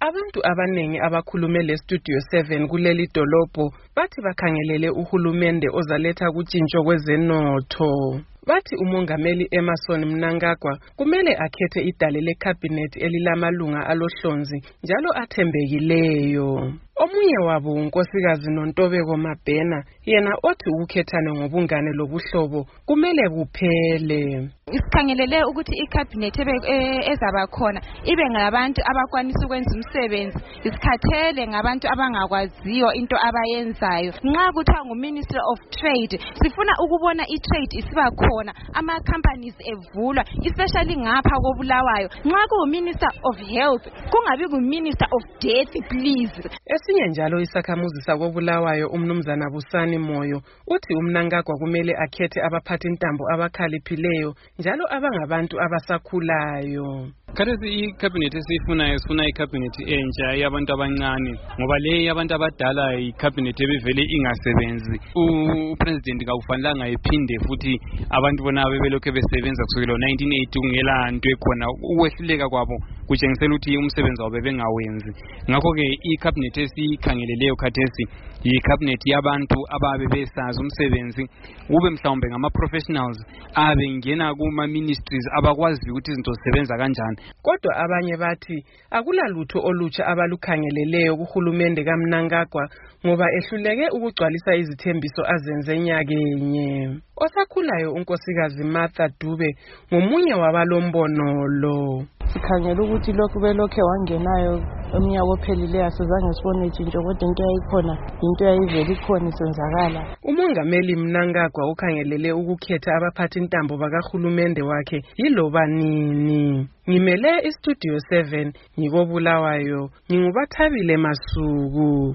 Abantu abanengi abakhulume leStudio 7 kuleli dolobho bathi bakhangelele uhulumende ozaletha kutshintsho kwezenotho. Bathi umongameli Emerson Mnangagwa kumele akhethe idale lekhabhinethi elilamalunga alohlonzi njalo athembekileyo. Omunye wabo nguNkosikazi Nontobeko Mabhena yena othi ukukhethana ngobungane lobuhlobo kumele kuphele sikhangelele ukuthi ikhabhinethi e, ezaba khona ibe ngabantu abakwanisa ukwenza umsebenzi sikhathele ngabantu abangakwaziyo into abayenzayo nxa kuthiwa nguministry of trade sifuna ukubona itrade isiba khona ama-companies evulwa especially ngapha kobulawayo nxa kunguminister of health kungabi nguminister of death please esinye njalo isakhamuzi sakobulawayo umnumzana busani moyo uthi umnankagwa kumele akhethe abaphathi ntambo abakhaliphileyo njalo abangabantu abasakhulayo khathesi ikhabhinethi esiyifunayo sifuna ikhabhinethi entsha yabantu abancane ngoba le yabantu abadala yikhabhinethi ebivele ingasebenzi uprezidenti kakufanelanga ephinde futhi abantu bona bebelokhu besebenza kusukela 1980 kungela nto ekhona ukwehluleka kwabo kutshengisela ukuthi umsebenzi wabo bebengawenzi ngakho-ke i-cabinet esiyikhangeleleyo khathesi yi-cabinet yabantu ababe besazi umsebenzi kube mhlawumbe ngama-professionals abe ngena kuma-ministries abakwaziyo ukuthi izinto zisebenza kanjani kodwa abanye bathi akulalutho olutsha abalukhangeleleyo kuhulumende kamnankagwa ngoba ehluleke ukugcwalisa izithembiso azenze nyakenye osakhulayo unkosikazi martha dube ngomunye wabalombono lo sikhangela ukuthi lokhu belokhe wangenayo umnyaka ophelileyo asizange sibone tshintsho kodwa into yayikhona yinto yayivele ikhona isenzakala umongameli mnangagwa ukhangelele ukukhetha abaphathi ntambo bakahulumende wakhe yiloba nini ngimele istudio 7 ngikobulawayo ngingubathabile masuku